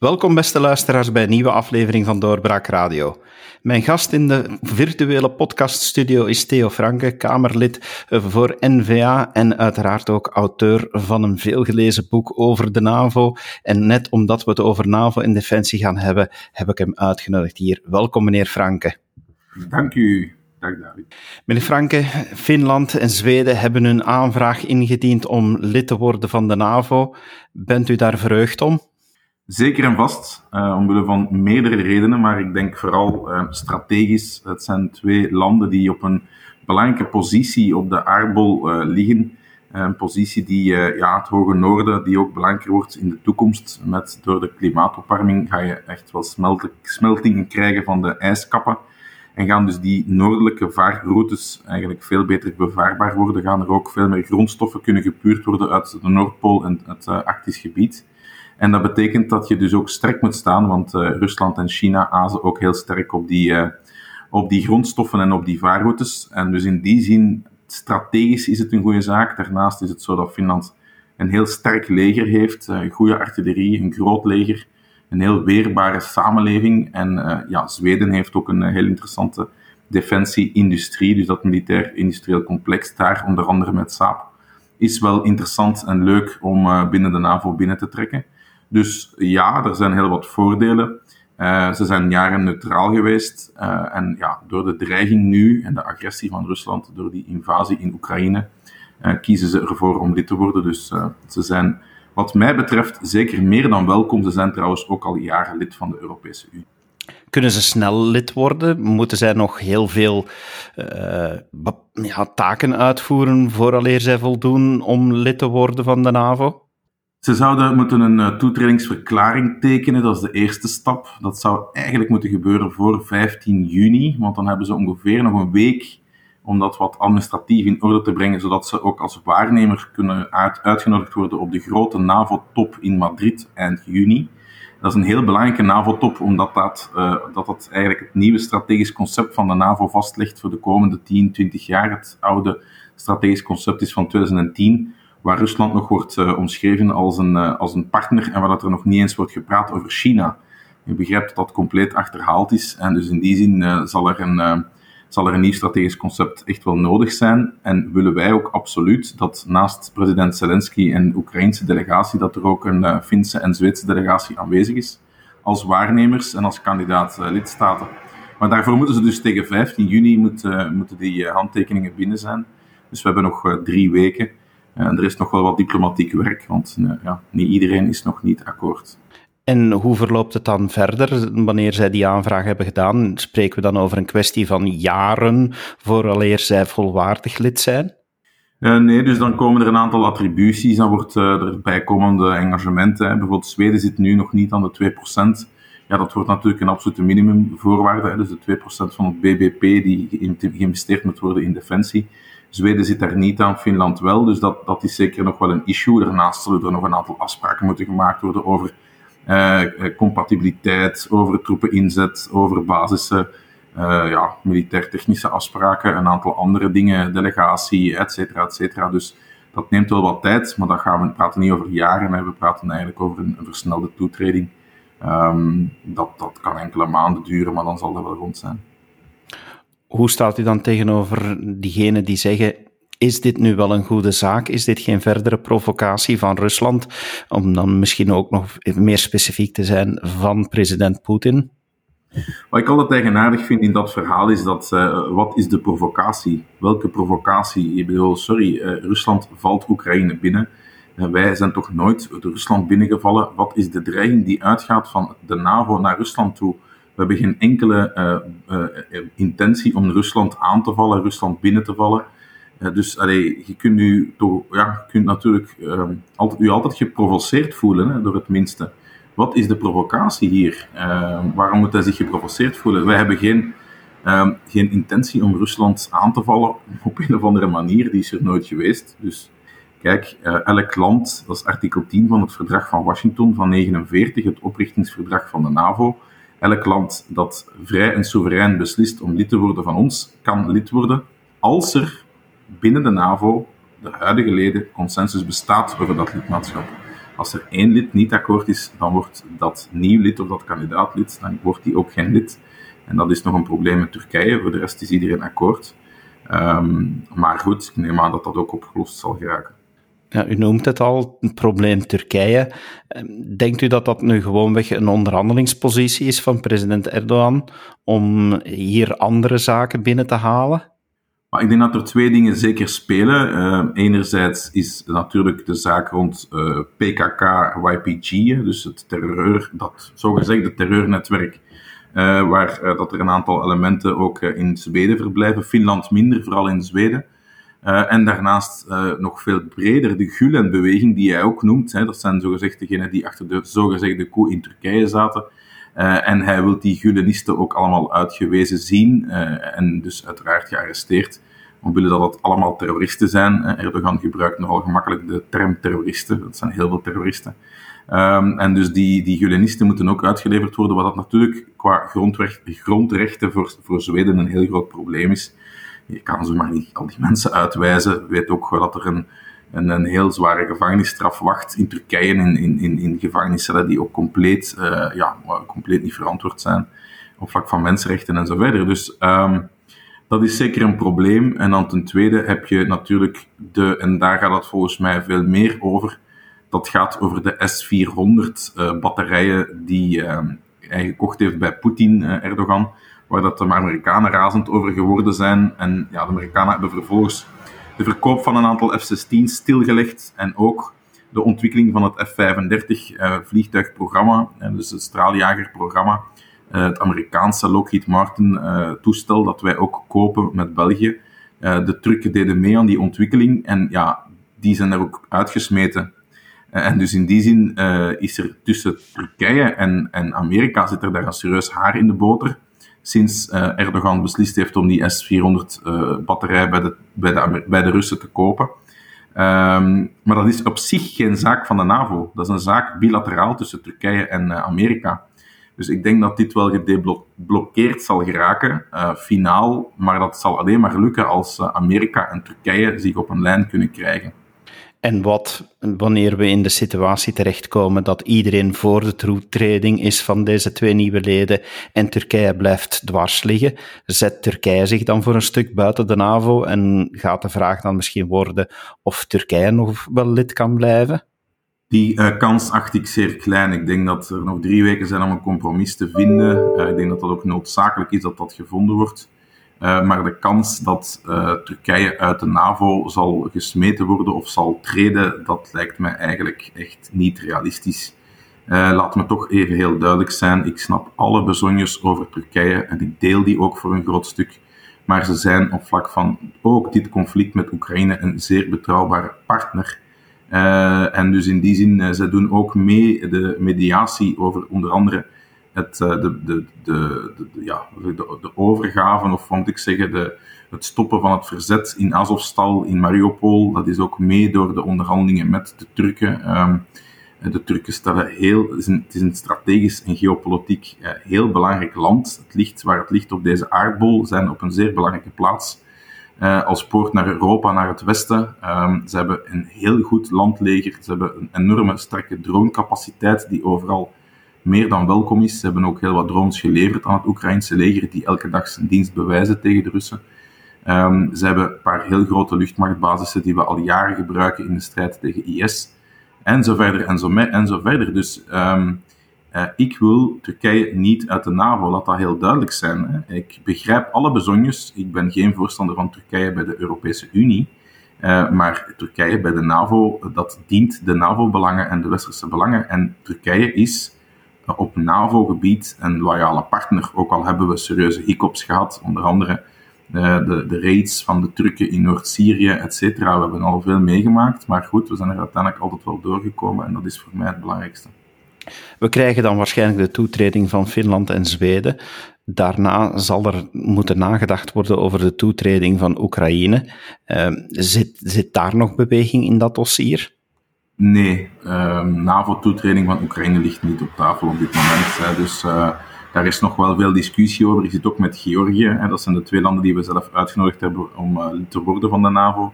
Welkom beste luisteraars bij een nieuwe aflevering van Doorbraak Radio. Mijn gast in de virtuele podcaststudio is Theo Franke, Kamerlid voor NVA en uiteraard ook auteur van een veelgelezen boek over de NAVO. En net omdat we het over NAVO en defensie gaan hebben, heb ik hem uitgenodigd hier. Welkom meneer Franke. Dank u. Dag David. Meneer Franke, Finland en Zweden hebben hun aanvraag ingediend om lid te worden van de NAVO. Bent u daar verheugd om? Zeker en vast, uh, omwille van meerdere redenen, maar ik denk vooral uh, strategisch. Het zijn twee landen die op een belangrijke positie op de aardbol uh, liggen. Een positie die ja, het hoge noorden, die ook belangrijker wordt in de toekomst. Met, door de klimaatopwarming ga je echt wel smeltingen krijgen van de ijskappen. En gaan dus die noordelijke vaarroutes eigenlijk veel beter bevaarbaar worden. Gaan er ook veel meer grondstoffen kunnen gepuurd worden uit de Noordpool en het Arktisch gebied. En dat betekent dat je dus ook sterk moet staan, want uh, Rusland en China azen ook heel sterk op die, uh, op die grondstoffen en op die vaarroutes. En dus in die zin, strategisch is het een goede zaak. Daarnaast is het zo dat Finland een heel sterk leger heeft, uh, goede artillerie, een groot leger, een heel weerbare samenleving. En ja, Zweden heeft ook een heel interessante defensie-industrie, dus dat militair-industrieel complex daar, onder andere met Saab, is wel interessant en leuk om binnen de NAVO binnen te trekken. Dus ja, er zijn heel wat voordelen. Uh, ze zijn jaren neutraal geweest. Uh, en ja, door de dreiging nu en de agressie van Rusland, door die invasie in Oekraïne, uh, kiezen ze ervoor om lid te worden. Dus ze zijn, wat mij betreft, zeker meer dan welkom. Ze zijn trouwens ook al jaren lid van de Europese Unie. Kunnen ze snel lid worden? Moeten zij nog heel veel ja, taken uitvoeren vooraleer zij voldoen om lid te worden van de NAVO? Ze zouden moeten een uh, toetredingsverklaring tekenen, dat is de eerste stap. Dat zou eigenlijk moeten gebeuren voor 15 juni, want dan hebben ze ongeveer nog een week om dat wat administratief in orde te brengen, zodat ze ook als waarnemer kunnen uit, uitgenodigd worden op de grote NAVO-top in Madrid eind juni. Dat is een heel belangrijke NAVO-top, omdat dat, uh, dat dat eigenlijk het nieuwe strategisch concept van de NAVO vastlegt voor de komende 10, 20 jaar. Het oude strategisch concept is van 2010 waar Rusland nog wordt uh, omschreven als een, uh, als een partner en waar dat er nog niet eens wordt gepraat over China. Je begrijpt dat dat compleet achterhaald is en dus in die zin uh, zal, er een, zal er een nieuw strategisch concept echt wel nodig zijn. En willen wij ook absoluut dat naast president Zelensky en de Oekraïnse delegatie, dat er ook een Finse en Zweedse delegatie aanwezig is, als waarnemers en als kandidaat lidstaten. Maar daarvoor moeten ze dus tegen 15 juni moet, moeten die handtekeningen binnen zijn. Dus we hebben nog drie weken. En er is nog wel wat diplomatiek werk, want eh, ja, niet iedereen is nog niet akkoord. En hoe verloopt het dan verder? Wanneer zij die aanvraag hebben gedaan, spreken we dan over een kwestie van jaren vooraleer zij volwaardig lid zijn? Uh, nee, dus dan komen er een aantal attributies, dan wordt uh, er bijkomende engagementen. Hè. Bijvoorbeeld Zweden zit nu nog niet aan de 2%. Ja, dat wordt natuurlijk een absolute minimumvoorwaarde. Hè. Dus de 2% van het BBP die geïnvesteerd moet worden in defensie. Zweden zit daar niet aan, Finland wel. Dus dat, dat is zeker nog wel een issue. Daarnaast zullen er nog een aantal afspraken moeten gemaakt worden over uh, compatibiliteit, over troepeninzet, over basisse uh, ja, militair-technische afspraken, een aantal andere dingen, delegatie, et cetera, et cetera. Dus dat neemt wel wat tijd, maar dat gaan we, praten niet over jaren, we praten eigenlijk over een, versnelde toetreding. Um, dat, dat kan enkele maanden duren, maar dan zal dat wel rond zijn. Hoe staat u dan tegenover diegenen die zeggen: is dit nu wel een goede zaak? Is dit geen verdere provocatie van Rusland? Om dan misschien ook nog meer specifiek te zijn van president Poetin? Wat ik altijd eigenaardig vind in dat verhaal is dat, uh, wat is de provocatie? Welke provocatie? Ik bedoel, sorry, uh, Rusland valt Oekraïne binnen. Uh, wij zijn toch nooit Rusland binnengevallen. Wat is de dreiging die uitgaat van de NAVO naar Rusland toe? We hebben geen enkele uh, uh, intentie om Rusland aan te vallen, Rusland binnen te vallen. Dus je kunt u toch, ja, kunt natuurlijk ehm, altijd, u altijd geprovoceerd voelen, hè, door het minste. Wat is de provocatie hier? Ehm, waarom moet hij zich geprovoceerd voelen? Wij hebben geen, ehm, geen intentie om Rusland aan te vallen op een of andere manier, die is er nooit geweest. Dus kijk, elk land, dat is artikel 10 van het verdrag van Washington van 49, het oprichtingsverdrag van de NAVO Elk land dat vrij en soeverein beslist om lid te worden van ons, kan lid worden als er binnen de NAVO, de huidige leden, consensus bestaat over dat lidmaatschap. Als er één lid niet akkoord is, dan wordt dat nieuw lid of dat kandidaatlid, dan wordt die ook geen lid. En dat is nog een probleem met Turkije. Voor de rest is iedereen akkoord. Ehm, maar goed, ik neem aan dat dat ook opgelost zal geraken. Ja, u noemt het al, het probleem Turkije. Ehm, denkt u dat dat nu gewoonweg een onderhandelingspositie is van president Erdogan om hier andere zaken binnen te halen? Maar ik denk dat er twee dingen zeker spelen. Uh, enerzijds is natuurlijk de zaak rond eh, PKK-YPG, dus het terreur, dat zogezegde terreurnetwerk, uh, waar dat er een aantal elementen ook in Zweden verblijven. Finland minder, vooral in Zweden. En daarnaast nog veel breder de Gulen-beweging, die hij ook noemt. Hè, dat zijn zogezegd degenen die achter de zogezegde koe in Turkije zaten. Uh, en hij wil die Gulenisten ook allemaal uitgewezen zien en dus uiteraard gearresteerd. Omwille dat het allemaal terroristen zijn. Erdogan gebruikt nogal gemakkelijk de term terroristen. Dat zijn heel veel terroristen. Um, en dus die, die Gulenisten moeten ook uitgeleverd worden, wat dat natuurlijk qua grondrecht, grondrechten voor, voor Zweden een heel groot probleem is. Je kan ze maar niet al die mensen uitwijzen. Weet ook dat er een, een, een heel zware gevangenisstraf wacht in Turkije, in, in, in, in die ook compleet, uh, ja, compleet niet verantwoord zijn op vlak van mensenrechten en zo verder. Dus um, dat is zeker een probleem. En dan ten tweede heb je natuurlijk de, en daar gaat het volgens mij veel meer over, dat gaat over de S-400 uh, batterijen die uh, hij gekocht heeft bij Poetin, uh, Erdogan, waar dat de Amerikanen razend over geworden zijn. En ja, de Amerikanen hebben vervolgens de verkoop van een aantal F-16 stilgelegd en ook de ontwikkeling van het F-35 uh, vliegtuigprogramma, dus het straaljagerprogramma, uh, het Amerikaanse Lockheed Martin uh, toestel dat wij ook kopen met België. De trucken deden mee aan die ontwikkeling en ja, die zijn er ook uitgesmeten. en dus in die zin is er tussen Turkije en, en Amerika zit er daar een serieus haar in de boter sinds Erdogan beslist heeft om die S-400 batterij bij de, bij, de, bij de Russen te kopen. Um, maar dat is op zich geen zaak van de NAVO. Dat is een zaak bilateraal tussen Turkije en Amerika. Dus ik denk dat dit wel gedeblokkeerd zal geraken, finaal. Maar dat zal alleen maar lukken als Amerika en Turkije zich op een lijn kunnen krijgen. En wat wanneer we in de situatie terechtkomen dat iedereen voor de toetreding is van deze twee nieuwe leden en Turkije blijft dwars liggen, zet Turkije zich dan voor een stuk buiten de NAVO en gaat de vraag dan misschien worden of Turkije nog wel lid kan blijven? Die uh, kans acht ik zeer klein. Ik denk dat er nog drie weken zijn om een compromis te vinden. Uh, ik denk dat dat ook noodzakelijk is dat dat gevonden wordt. Uh, maar de kans dat Turkije uit de NAVO zal gesmeten worden of zal treden, dat lijkt mij eigenlijk echt niet realistisch. laat me toch even heel duidelijk zijn. Ik snap alle bezonjes over Turkije en ik deel die ook voor een groot stuk. Maar ze zijn op vlak van ook dit conflict met Oekraïne een zeer betrouwbare partner. En dus in die zin, zij doen ook mee de mediatie over onder andere uh, de, de, de, ja, de, overgave, of moet ik zeggen, de, het stoppen van het verzet in Azovstal, in Mariupol. Dat is ook mee door de onderhandelingen met de Turken. Um, de Turken stellen heel, het is een, strategisch en geopolitiek heel belangrijk land. Het ligt waar het ligt op deze aardbol, zijn op een zeer belangrijke plaats uh, als poort naar Europa, naar het westen. Um, ze hebben een heel goed landleger. Ze hebben een enorme sterke dronecapaciteit die overal meer dan welkom is. Ze hebben ook heel wat drones geleverd aan het Oekraïnse leger die elke dag zijn dienst bewijzen tegen de Russen. Um, ze hebben een paar heel grote luchtmachtbasissen die we al jaren gebruiken in de strijd tegen IS. En zo verder en zo, en zo verder. Dus um, uh, ik wil Turkije niet uit de NAVO, laat dat heel duidelijk zijn. Ik begrijp alle bezonjes. Ik ben geen voorstander van Turkije bij de Europese Unie. Uh, maar Turkije bij de NAVO, dat dient de NAVO-belangen en de westerse belangen. En Turkije is op NAVO-gebied een loyale partner. Ook al hebben we serieuze hiccups gehad, onder andere de, de raids van de Turken in Noord-Syrië, et cetera. We hebben al veel meegemaakt, maar goed, we zijn er uiteindelijk altijd wel doorgekomen en dat is voor mij het belangrijkste. We krijgen dan waarschijnlijk de toetreding van Finland en Zweden. Daarna zal er moeten nagedacht worden over de toetreding van Oekraïne. Uh, zit, zit daar nog beweging in dat dossier? Nee, uh, NAVO-toetreding van Oekraïne ligt niet op tafel op dit moment. Dus uh, daar is nog wel veel discussie over. Ik zit ook met Georgië. Hè. Dat zijn de twee landen die we zelf uitgenodigd hebben om uh, lid te worden van de NAVO.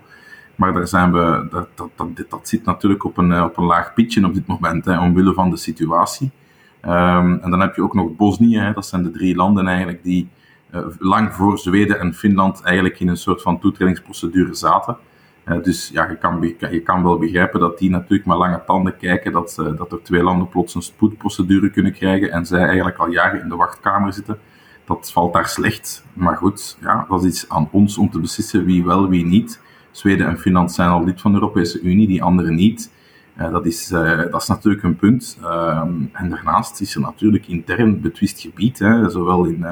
Maar daar zijn we, dat, dat, dat, dat zit natuurlijk op een, op een laag pitje op dit moment, hè, omwille van de situatie. Um, en dan heb je ook nog Bosnië, hè, dat zijn de drie landen eigenlijk die lang voor Zweden en Finland eigenlijk in een soort van toetredingsprocedure zaten. Dus ja, je kan, je kan wel begrijpen dat die natuurlijk met lange tanden kijken dat, uh, dat er twee landen plots een spoedprocedure kunnen krijgen en zij eigenlijk al jaren in de wachtkamer zitten. Dat valt daar slecht. Maar goed, ja, dat is iets aan ons om te beslissen wie wel, wie niet. Zweden en Finland zijn al lid van de Europese Unie, die anderen niet. Uh, dat, is, uh, dat is natuurlijk een punt. Uh, en daarnaast is er natuurlijk intern betwist gebied, hè, zowel in,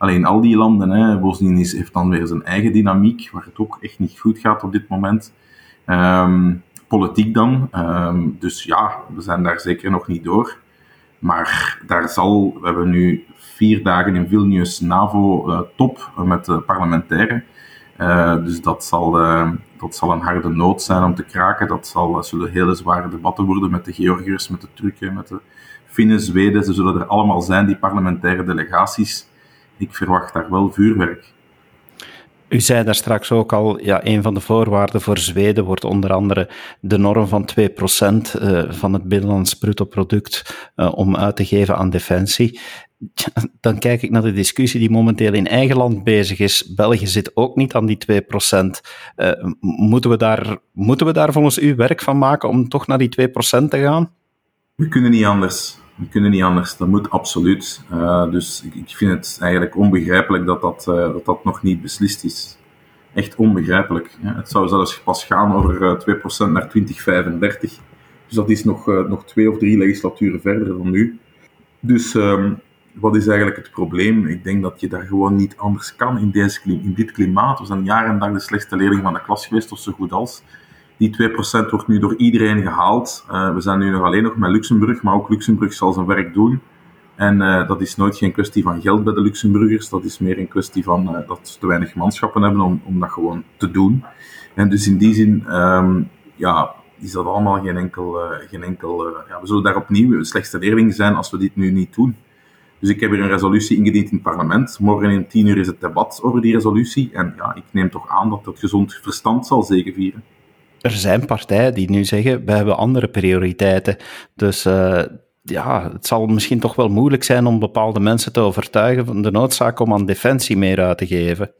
alleen al die landen. Hè. Bosnië heeft dan weer zijn eigen dynamiek, waar het ook echt niet goed gaat op dit moment. Um, politiek dan. Um, dus ja, we zijn daar zeker nog niet door. Maar daar zal, we hebben nu vier dagen in Vilnius NAVO-top met de parlementaire. Uh, dus dat zal, dat zal een harde nood zijn om te kraken. Dat zal, zullen hele zware debatten worden met de Georgiërs, met de Turken, met de Finnen, Zweden. Ze zullen er allemaal zijn, die parlementaire delegaties. Ik verwacht daar wel vuurwerk. U zei daar straks ook al, ja, een van de voorwaarden voor Zweden wordt onder andere de norm van 2% uh, van het binnenlands bruto product uh, om uit te geven aan defensie. Dan kijk ik naar de discussie die momenteel in eigen land bezig is. België zit ook niet aan die 2%. Uh, moeten, we daar, moeten we daar volgens u werk van maken om toch naar die 2% te gaan? We kunnen niet anders. We kunnen niet anders. Dat moet absoluut. Uh, dus ik, ik, vind het eigenlijk onbegrijpelijk dat dat, uh, dat dat nog niet beslist is. Echt onbegrijpelijk. Ja, het zou zelfs pas gaan over uh, 2% naar 2035. Dus dat is nog, nog twee of drie legislaturen verder dan nu. Dus um, wat is eigenlijk het probleem? Ik denk dat je daar gewoon niet anders kan in, deze, in dit klimaat. We zijn jaren en de slechtste leerling van de klas geweest, of zo goed als. Die 2% wordt nu door iedereen gehaald. Uh, we zijn nu nog alleen nog met Luxemburg, maar ook Luxemburg zal zijn werk doen. En uh, dat is nooit geen kwestie van geld bij de Luxemburgers. Dat is meer een kwestie van uh, dat ze te weinig manschappen hebben om, om dat gewoon te doen. En dus in die zin, um, ja, is dat allemaal geen enkel... geen enkel ja, we zullen daar opnieuw slechtste leerling zijn als we dit nu niet doen. Dus ik heb hier een resolutie ingediend in het parlement. Morgen in tien uur is het debat over die resolutie. En ja, ik neem toch aan dat het gezond verstand zal zegevieren er zijn partijen die nu zeggen, we hebben andere prioriteiten. Dus uh, ja, het zal misschien toch wel moeilijk zijn om bepaalde mensen te overtuigen van de noodzaak om aan defensie meer uit te geven.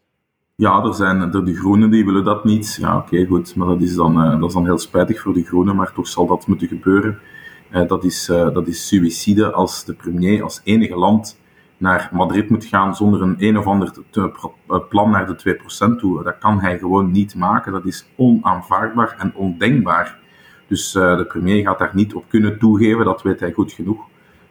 Ja, er zijn er de groenen die willen dat niet. Ja, oké, goed. Maar dat is, dan, uh, dat is dan heel spijtig voor de groenen, maar toch zal dat moeten gebeuren. Uh, dat, is, dat is suïcide als de premier als enige land naar Madrid moet gaan zonder een een of ander plan naar de 2% toe. Dat kan hij gewoon niet maken. Dat is onaanvaardbaar en ondenkbaar. Dus uh, de premier gaat daar niet op kunnen toegeven, dat weet hij goed genoeg.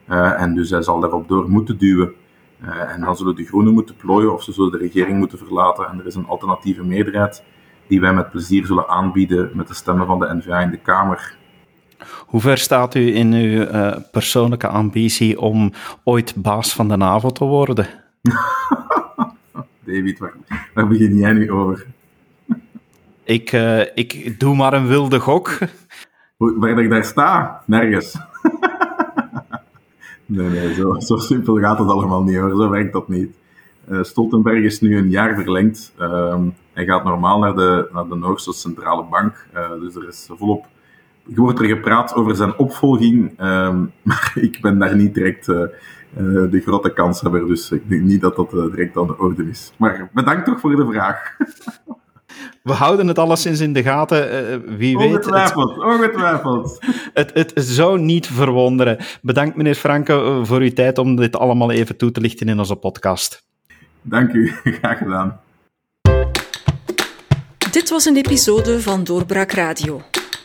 Uh, en dus hij zal daarop door moeten duwen. En dan zullen de groenen moeten plooien of ze zullen de regering moeten verlaten. En er is een alternatieve meerderheid die wij met plezier zullen aanbieden met de stemmen van de NVA in de Kamer. Hoe ver staat u in uw uh, persoonlijke ambitie om ooit baas van de NAVO te worden? David, waar, waar begin jij nu over? Ik, uh, ik doe maar een wilde gok. Waar ik daar sta? Nergens. nee, nee, zo, zo, simpel gaat het allemaal niet hoor. Zo werkt dat niet. Uh, Stoltenberg is nu een jaar verlengd. Uh, hij gaat normaal naar de, naar de Noorse Centrale Bank. Dus er is volop wordt er gepraat over zijn opvolging, um, maar ik ben daar niet direct uh, uh, de grote kanshebber, dus ik denk niet dat dat uh, direct aan de orde is. Maar bedankt toch voor de vraag. We houden het alleszins in de gaten. wie ongetwijfeld, weet. Ongetwijfeld. Het, het, het zou niet verwonderen. Bedankt, meneer Franke, voor uw tijd om dit allemaal even toe te lichten in onze podcast. Dank u, graag gedaan. Dit was een episode van Doorbraak Radio